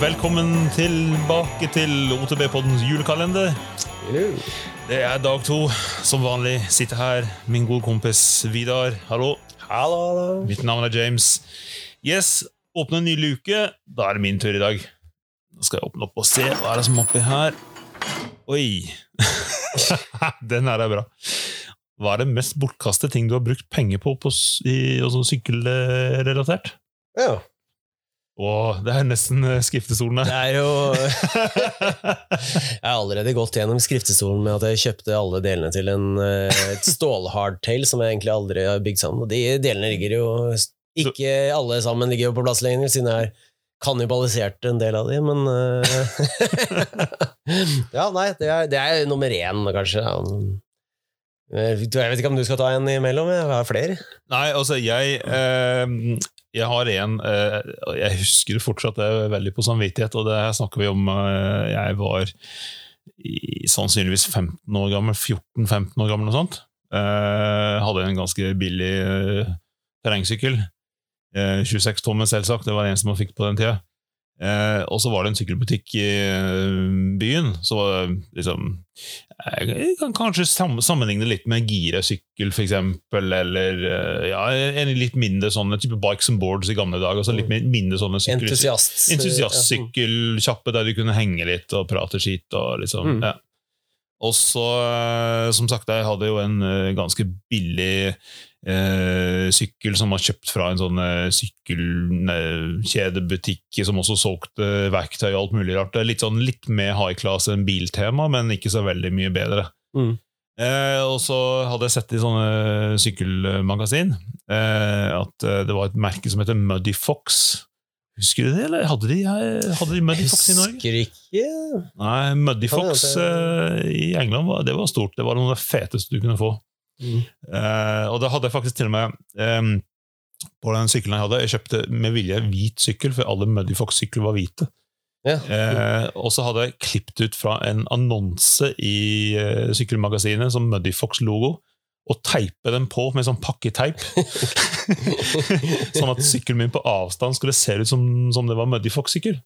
Velkommen tilbake til OTB-poddens julekalender. Det er dag to. Som vanlig sitter her min gode kompis Vidar. Hallo. Hallo, hallo. Mitt navn er James. Yes, åpne en ny luke. Da er det min tur i dag. Da skal jeg åpne opp og se hva er det som er oppi her. Oi! Den her er bra. Hva er det mest bortkastede ting du har brukt penger på, på i, sånn sykkelrelatert? Ja. Åh, det er nesten eh, skriftestolen Det er jo Jeg har allerede gått gjennom skriftestolen med at jeg kjøpte alle delene til en, eh, et stålhardtail som jeg egentlig aldri har bygd sammen. Og de delene ligger jo Ikke alle sammen ligger jo på plass lenger, siden jeg har kannibalisert en del av de, men eh, Ja, nei, det er, det er nummer én, kanskje. Ja. Jeg vet ikke om du skal ta en imellom? Jeg har flere. Nei, altså, jeg eh, Jeg har en eh, Jeg husker fortsatt det veldig på samvittighet, og det snakker vi om eh, Jeg var i, sannsynligvis 15 år gammel, 14-15 år gammel, noe sånt. Eh, hadde en ganske billig eh, terrengsykkel. Eh, 26 tommer, selvsagt. Det var det eneste man fikk på den tida. Eh, og så var det en sykkelbutikk i eh, byen. Så liksom Jeg kan kanskje sam sammenligne litt med Gira-sykkel, eksempel, eller eh, ja, en litt mindre sånne type bikes and boards i gamle dager. Altså litt mindre sånne sykkel Entusiast. der du kunne henge litt og prate skitt. Og liksom, Mm. ja. Og så, eh, som sagt, jeg hadde jo en eh, ganske billig eh, sykkel som var kjøpt fra en sånn eh, sykkelkjedebutikk som også solgte verktøy og alt mulig rart. Litt, sånn, litt mer high class enn biltema, men ikke så veldig mye bedre. Mm. Eh, og så hadde jeg sett i sånne sykkelmagasin eh, at det var et merke som heter Muddy Fox. Husker du det, eller hadde de, eh, hadde de Muddy Fox i Norge? Husker ikke. Nei, Muddy Fox eh, i England var, det var stort. Det var noe av det feteste du kunne få. Mm. Uh, og da hadde jeg faktisk til og med um, på den sykkelen jeg hadde, jeg kjøpte med vilje hvit sykkel, for alle Muddy Fox-sykler var hvite. Ja. Eh, og så hadde jeg klippet ut fra en annonse i eh, sykkelmagasinet som Muddy Fox-logo, og teipe den på med sånn pakketeip. sånn at sykkelen min på avstand skulle se ut som, som det var Muddy Fox-sykkel.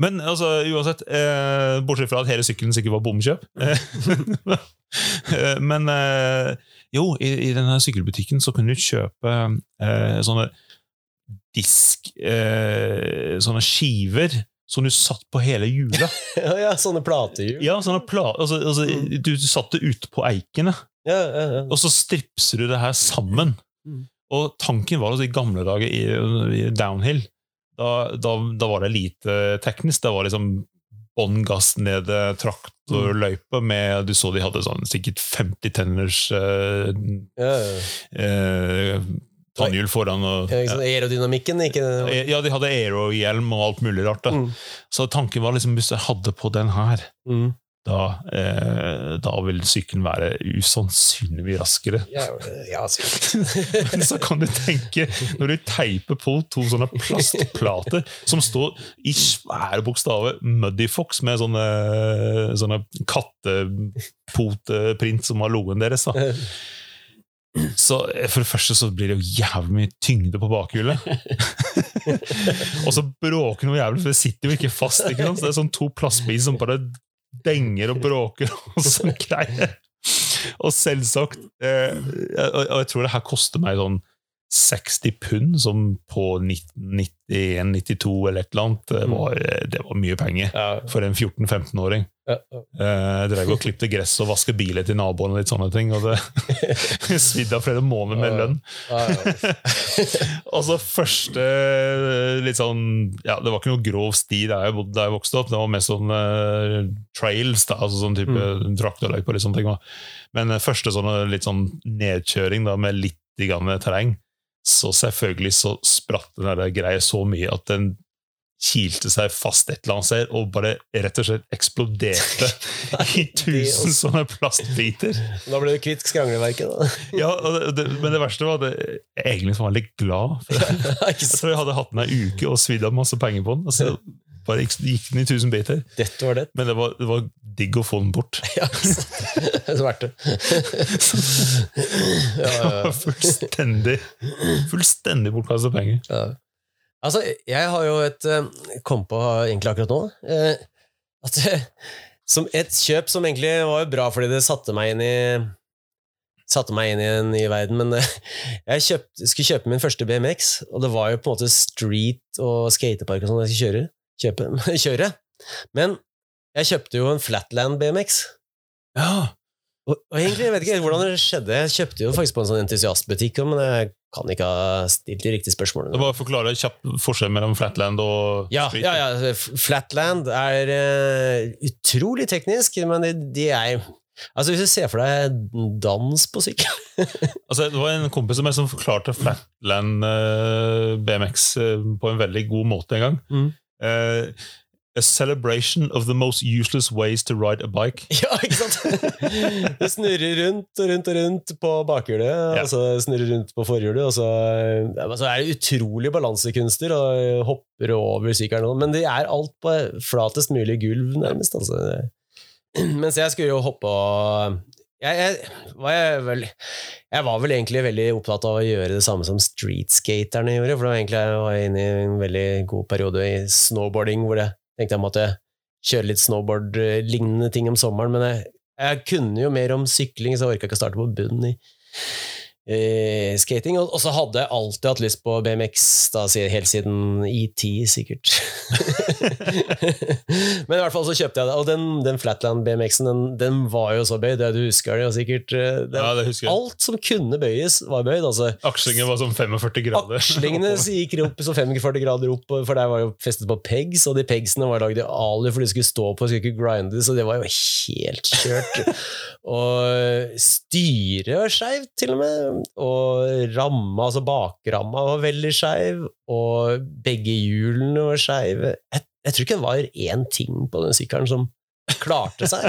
Men altså, uansett, eh, bortsett fra at hele sykkelen sikkert var bomkjøp. Eh, Men eh, jo, i, i denne sykkelbutikken så kunne du kjøpe eh, sånne disk eh, Sånne skiver som du satt på hele hjulet. Ja, ja, sånne platehjul. Ja, sånne pla altså, altså, du, du det ute på eikene. Og så stripser du det her sammen. Mm. Og tanken var altså i gamle dager i, i downhill, da, da, da var det lite teknisk. Det var liksom bånn gass ned traktorløypa traktorløype med Du så de hadde sånn sikkert 50 tenners eh, ja, ja. eh, tannhjul foran. Og, Ja, ikke? Aerodynamikken, ikke ja, de hadde aero-hjelm og alt mulig rart. Mm. Så tanken var liksom hvis jeg hadde på den her, Mm. Da, eh, da vil sykkelen være usannsynlig raskere. Ja, ja. Men så kan du tenke, når du teiper på to sånne plastplater som står i svære bokstaver 'Muddy Fox' med sånne, sånne kattepoteprint som har logoen deres. Da. Så For det første så blir det jo jævlig mye tyngde på bakhjulet. og så bråker noe jævlig, for det sitter jo ikke fast. Ikke sant? Så det er sånn to plastbiler som bare denger og bråker og sånne greier. Og selvsagt eh, og og jeg tror det her koster meg sånn 60 pund, som på 1991-92 eller et eller annet, det var, det var mye penger for en 14-15-åring. ja, ja. Eh, drev og klipte gress og vaske biler til naboen og litt sånne ting. Og det svidde av flere måneder med lønn. Og så første litt sånn Ja, det var ikke noe grov sti der jeg, bodde, der jeg vokste opp. Det var mest sånn uh, trails, da, altså sånn type Mm. traktorløype og litt sånne ting. Men eh, første sånne litt sånn nedkjøring da, med litt grann terreng, så selvfølgelig så spratt den der greia så mye at den kilte seg fast et eller annet sted og bare rett og slett eksploderte i tusen sånne plastbiter. Da ble du kvitt skrangleverket, da. Ja, det, Men det verste var at jeg egentlig var litt glad. For det. Jeg tror jeg hadde hatt den ei uke og svidd av masse penger på den. Og så bare gikk, den i tusen biter. Dette var det. Men det var, det var digg å få den bort. Ja. Det er så verdt det. Ja, ja, fullstendig fullstendig bortkasta penger. Ja. Altså, jeg har jo et eh, Kom på egentlig akkurat nå eh, at eh, som et kjøp som egentlig var jo bra fordi det satte meg inn i Satte meg inn i en ny verden, men jeg kjøpt, skulle kjøpe min første BMX, og det var jo på en måte street og skatepark og sånn jeg skulle kjøre, kjøpe, kjøre. Men jeg kjøpte jo en Flatland BMX. Ja. Og, og egentlig, jeg vet ikke hvordan det skjedde. Jeg kjøpte jo faktisk på en sånn entusiastbutikk, men jeg kan ikke ha stilt de riktige spørsmålene. Det var Forklare kjapp forskjell mellom flatland og Ja, street. ja, ja. Flatland er uh, utrolig teknisk, men de, de er Altså Hvis du ser for deg dans på sykkel Altså, det var en kompis som, som forklarte Flatland uh, BMX uh, på en veldig god måte en gang. Mm. Eh, a celebration of the most useless ways to ride a bike. Ja, ikke sant? Det snurrer rundt og rundt og rundt på bakhjulet, Ja. og så snurrer rundt på forhjulet, og så, så er det utrolig balansekunster, og hopper over sykkelen, men det er alt på flatest mulig gulv, nærmest. Altså. Mens jeg skulle jo hoppe og jeg, jeg, var jeg, vel, jeg var vel egentlig veldig opptatt av å gjøre det samme som streetskaterne gjorde, for det var egentlig jeg var inne i en veldig god periode i snowboarding, hvor jeg tenkte jeg måtte kjøre litt snowboard-lignende ting om sommeren, men jeg, jeg kunne jo mer om sykling, så jeg orka ikke å starte på bunnen i, i skating. Og, så hadde jeg alltid hatt lyst på BMX, da, helt siden ET, sikkert. men i hvert fall så kjøpte jeg det, og den, den Flatland BMX-en, den, den var jo så bøyd, det du husker det jo sikkert. eh, Den, Ja, det husker jeg. alt som kunne bøyes, var bøyd. altså Akslingene var sånn 45 grader. Akslingene gikk opp som 45 grader opp, for der var jo festet på pegs, og de pegsene var lagd i alu for de skulle stå på, skulle ikke grinde, så det var jo helt kjørt. og styret var skeivt, til og med. Og ramma, altså bakramma, var veldig skeiv, og begge hjulene var skeive. Jeg, jeg tror ikke det var én ting på den sykkelen som klarte seg.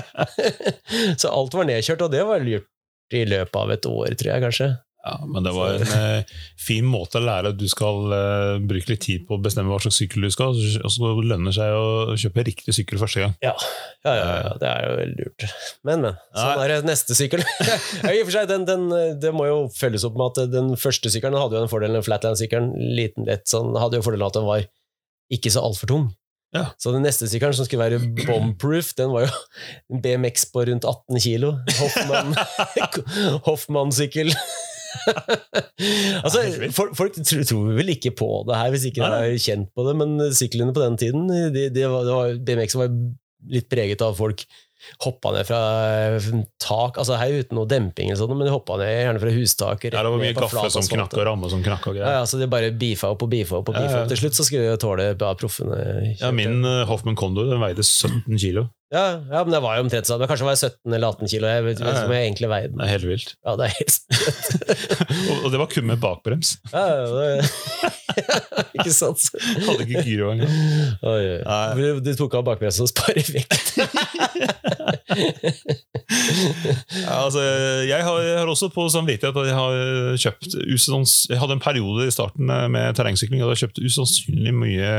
så alt var nedkjørt, og det var gjort i løpet av et år, tror jeg kanskje. Ja, men det var en eh, fin måte å lære at du skal eh, bruke litt tid på å bestemme hva slags sykkel du skal, og så lønner det seg å kjøpe riktig sykkel første gang. Ja, ja, ja, ja, det er jo veldig lurt. Men, men. Sånn er det neste sykkel. ja, i og for seg, den, den, det må jo følges opp med at den første sykkelen hadde jo den fordelen, den Flatland-sykkelen, liten, lett, sånn, hadde jo fordelen at den var ikke så altfor tung. Ja. Så den neste sykkelen, som skulle være bombproof, den var jo en BMX på rundt 18 kilo. Hoffmann- Hoffmann-sykkel. altså, folk, folk tror, tror vel ikke på det her hvis ikke de er kjent på det, men syklene på den tiden, de, de var, det var, BMX var litt preget av folk hoppa ned fra eh, tak, altså her uten noe demping, eller sånt, men de hoppa ned gjerne fra hustaker Ja, det var mye flat som knakk, og ramme som knakk og greier. ja, så de bare beefa opp og beefa opp. og Ja, beefa ja. opp. Til slutt så skulle jo tåle ja, proffene. kjørte. Ja, min eh, Hoffman Condor den veide 17 kilo. ja, ja, men det var jo omtrent sånn. Kanskje var jeg 17 eller 18 kilo. Jeg vet ikke Ja, ja. om jeg egentlig veide Det den. er helt vilt. Ja, det er helt og, og det var kun med bakbrems. ja, ja, det, Ikke sant? Hadde ikke gyro engang. Oi, oi. Du- tok av bakbremsen og sparer vekt. Ja, altså, jeg har, har også på samvittighet at jeg har kjøpt Jeg hadde en periode i starten med terrengsykling og jeg kjøpte usannsynlig mye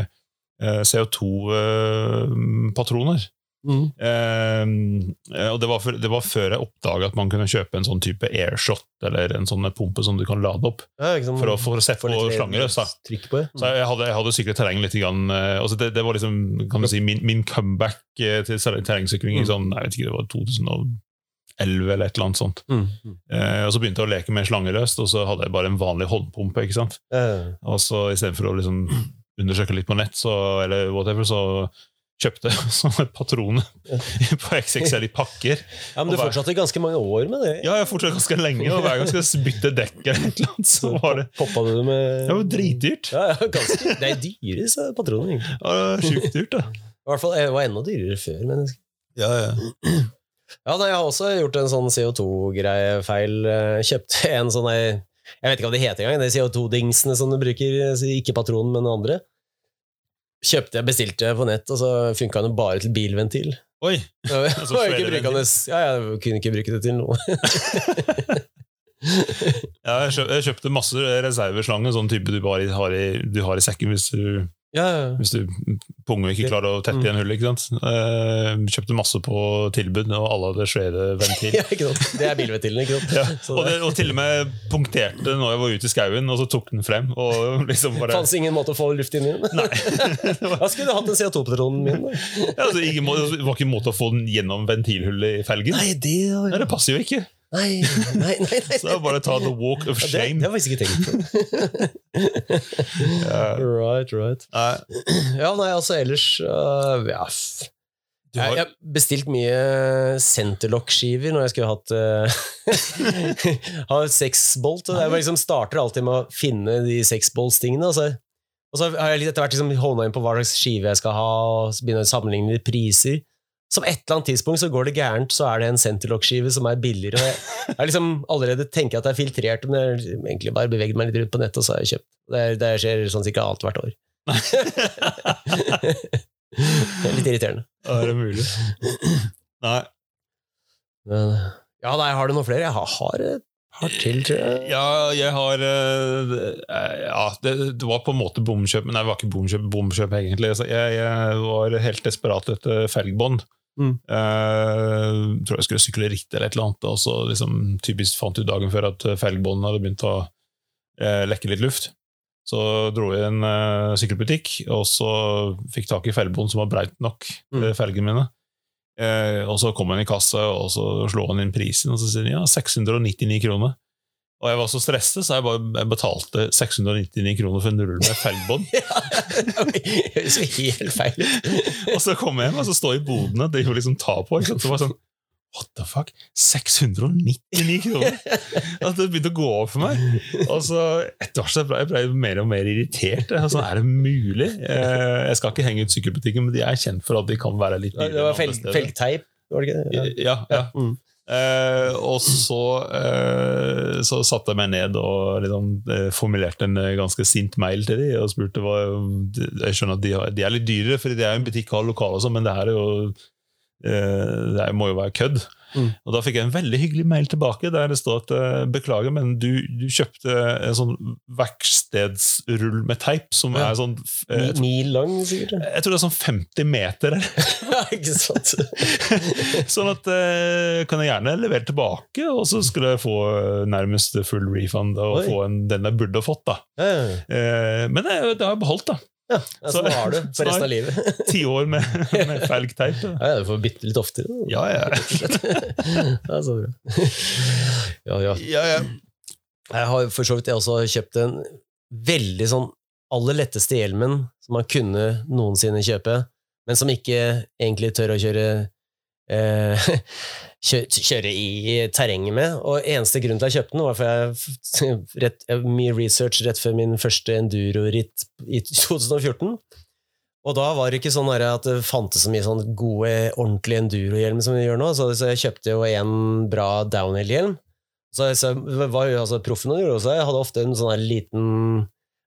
eh, CO2-patroner. Mm. Uh, og det var, før- det var før jeg oppdaga at man kunne kjøpe en sånn type airshot, eller en sånn pumpe som du kan lade opp, Ja, liksom, for å, for å sette for på slangerøs. Mm. Så jeg hadde, jeg hadde syklet terreng litt. Grann, altså det, det var liksom, kan du si, min, min comeback eh, til ter- terrengsykling i Mm. sånn, jeg vet ikke, det var 2011 eller et eller annet sånt. Mm. Mm. Eh, og så begynte jeg å leke med slangerøst, og så hadde jeg bare en vanlig håndpumpe. ikke sant? Uh. Og så istedenfor å liksom undersøke litt på nett, så, eller whatever, så kjøpte sånne patroner på XXL i pakker. ja, Men du bare- fortsatte ganske mange år med det. Ja, jeg fortsatte ganske lenge, og hver gang jeg skulle bytte dekk, eller så var det, Poppa du med det var dritdyrt. Ja, ja, ganske. Det er dyre disse patronene, egentlig. Ja, det var Sjukt dyrt, da. I hvert fall, Det var enda dyrere før. Men... Ja, ja. Ja, nei, Jeg har også gjort en sånn CO2-greie-feil. Eh, Kjøpte en sånn eh, Jeg vet ikke hva det heter engang. De CO2-dingsene som du bruker. eh, Ikke patronen, men andre. Kjøpte jeg, bestilte på nett, og så funka den bare til bilventil. Oi! Var Altså, var ikke Ja, jeg kunne ikke bruke det til noe. Ja, jeg, jeg kjøpte masse reserveslanger, sånn type du bare har i, du har i sekken hvis du Ja, ja. Hvis du punge ikke klarer å tette igjen hullet. ikke sant? Uh, kjøpte masse på tilbud, og alle hadde skjedeventil. ja, ikke sant? Det er bilventilen, ikke sant? Ja, og, det, og til og med punkterte når jeg var ute i skauen, og så tok den frem. Og liksom bare Fantes ingen måte å få luft inn i den? Nei. Da skulle du hatt den CO2-patronen min. da. Ja, altså, ingen må, det var ikke en måte å få den gjennom ventilhullet i felgen. Nei, det, Nei, det passer jo ikke. Nei, nei, nei, nei. Så det er bare å ta the walk of Ja, det, det har jeg ikke tenkt på. yeah. Right, right. Nei, Ja, nei, altså ellers uh, ja. Du har... Jeg har, bestilt mye Centerlock-skiver når jeg skulle hatt uh, Ha sexbolt. Jeg bare liksom starter alltid med å finne de sexbolts-tingene. Og så, og så har jeg litt etter hvert liksom hånda inn på hva slags skive jeg skal ha, og så begynner jeg å sammenligne priser. Som et eller annet tidspunkt så går det gærent, så er det en Centerlock-skive som er billigere. Jeg, jeg liksom allerede tenker at det er filtrert, men jeg har egentlig bare beveget meg litt rundt på nettet, og så har jeg kjøpt. Det, det skjer sånn cirka annethvert år. Det er litt irriterende. er det mulig? Nei. Men, ja, nei, har du noen flere? Jeg har, har et par til, tror jeg. Ja, jeg har eh, Ja, det, det var på en måte bomkjøp, men det var ikke bomkjøp, bomkjøp egentlig. Jeg, jeg var helt desperat etter felgbånd. Mm. Uh, tror jeg skulle sykle ritt eller et eller annet, og så liksom, typisk fant ut dagen før at felgbåndene hadde begynt å uh, lekke litt luft. Så dro jeg i en uh, sykkelbutikk, og så fikk tak i felgbånd som var breit nok til Mm. felgene mine. Eh, og så kom han i kassa, og så slo han inn prisen, og så sier han ja, 699 kroner. Og jeg var så stresset, så jeg bare jeg betalte 699 kroner for en rull med felgbånd. Det høres jo helt feil og så kom jeg hjem, og så står jeg i bodene, det driver liksom ta på. Ikke sant? Så var jeg sånn What the fuck? 699 kroner! At det begynte å gå opp for meg. Og så etter hvert så ble jeg ble mer og mer irritert. Altså, er det mulig? Eh, Jeg skal ikke henge ut sykkelbutikken, men de er kjent for at de kan være litt Det var fel, felgteip, det ikke det? Ja, ja. Mm. Eh, og så, eh, så satte jeg meg ned og liksom, eh, formulerte en ganske sint mail til dem og spurte hva Jeg skjønner at de, har, de er litt dyrere, for de er jo en butikk og har lokale, sånn, men det her er jo det her må jo være kødd. Mm. Og Da fikk jeg en veldig hyggelig mail tilbake der det står at eh, beklager, men du, du kjøpte en sånn verkstedsrull med teip som Ja. er sånn eh, Mil lang, sikkert. Jeg tror det er sånn 50 meter. Ja, ikke sant? Sånn at eh, kan jeg gjerne levere tilbake, og så skulle jeg få nærmest full refund og Oi. få en, den jeg burde fått. da. Ja, ja, men det, det har jeg beholdt. da. Ja. Ja, Sånn har du for resten av livet. Ti år med, med felgteip. da. Ja, Du får bytte litt oftere. da. Ja, ja. Ja, så bra. Ja, ja. ja, ja. Jeg har for så vidt jeg også kjøpt en veldig sånn aller letteste hjelmen som man kunne noensinne kjøpe, men som ikke egentlig tør å kjøre eh, kjøre i terrenget med. Og eneste grunn til at jeg kjøpte den, var for jeg rett, mye research rett før min første enduro-ritt i 2014. Og da var det ikke sånn at det fantes så mye sånn gode, ordentlige enduro-hjelm som vi gjør nå, så, jeg kjøpte jo en bra downhill-hjelm. Så, så var jo altså proffen gjorde også, jeg hadde ofte en sånn liten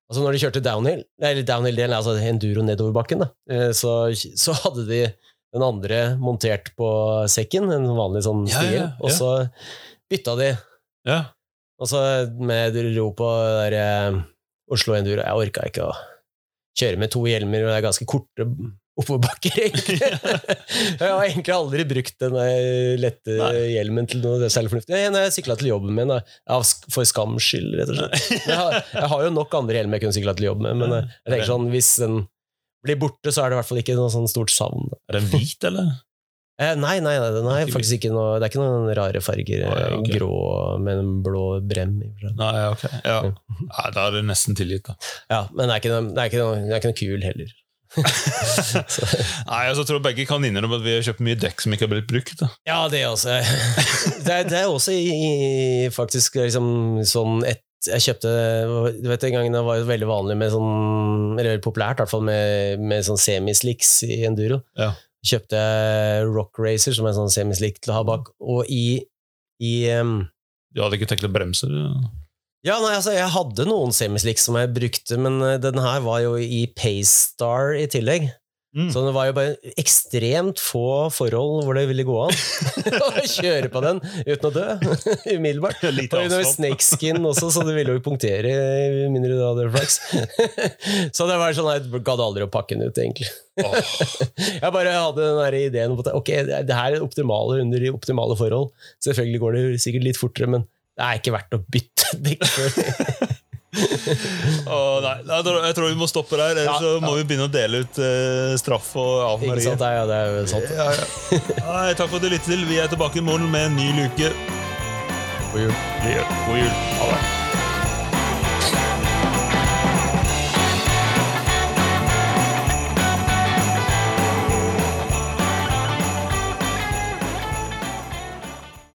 Altså når de kjørte downhill, eller downhill-delen, altså enduro nedoverbakken, da, eh, så, så hadde de den andre montert på sekken, en vanlig sånn Ja, ja, stil, og så bytta de. ja. Og så med ro på der, eh, Oslo Enduro, jeg orka ikke å kjøre med to hjelmer, og det er ganske korte oppoverbakker, egentlig. jeg har egentlig aldri brukt den lette Nei. hjelmen til noe særlig fornuftig. Ja, Når jeg sykla til jobben min, av for skams skyld, rett og slett. Jeg har, jeg har jo nok andre hjelmer jeg kunne sykla til jobb med, men eh, jeg tenker sånn, hvis den blir borte, så er det i hvert fall ikke noe sånn stort savn. Er den hvit, eller? Eh, nei, nei, nei, den er faktisk ikke noe Det er ikke noen rare farger. Ah, ja, okay. Grå med en blå brem. Nei, ok. Ja. ja. da er det nesten tilgitt, da. Ja, men det er ikke noe, det er ikke noe, det er ikke noe kul heller. Nei, altså, jeg tror begge kan innrømme at vi har kjøpt mye dekk som ikke har blitt brukt. da. ja, det også Det er, det er også i, i faktisk liksom sånn et jeg kjøpte du vet En gangen det var jo veldig vanlig med sånn Eller veldig populært, i hvert fall med, med sånn semislicks i enduro. Ja. Kjøpte jeg Rock Racer, som er sånn semislick til å ha bak. Og i, i um, Du hadde ikke tenkt å bremse? du? Ja, nei, altså, jeg hadde noen semislicks som jeg brukte, men eh, den her var jo i Paystar i tillegg. Mm. Så det var jo bare ekstremt få forhold hvor det ville gå an å kjøre på den uten å dø umiddelbart. Lite Og under snakeskin også, så det ville jo punktere mindre du hadde flaks. så det var sånn at jeg gadd aldri å pakke den ut, egentlig. Jeg bare hadde den der ideen om at ok, det her er optimale under de optimale forhold. Selvfølgelig går det sikkert litt fortere, men det er ikke verdt å bytte dekk før. Åh, nei, jeg tror vi må stoppe der, ellers Ja, så må vi begynne å dele ut uh, straff og Ikke sant? Det er, det er jo sant. Ja, ja. Nei, takk for at du lyttet til. Vi er tilbake i morgen med en ny luke. God jul. God jul. Ha det.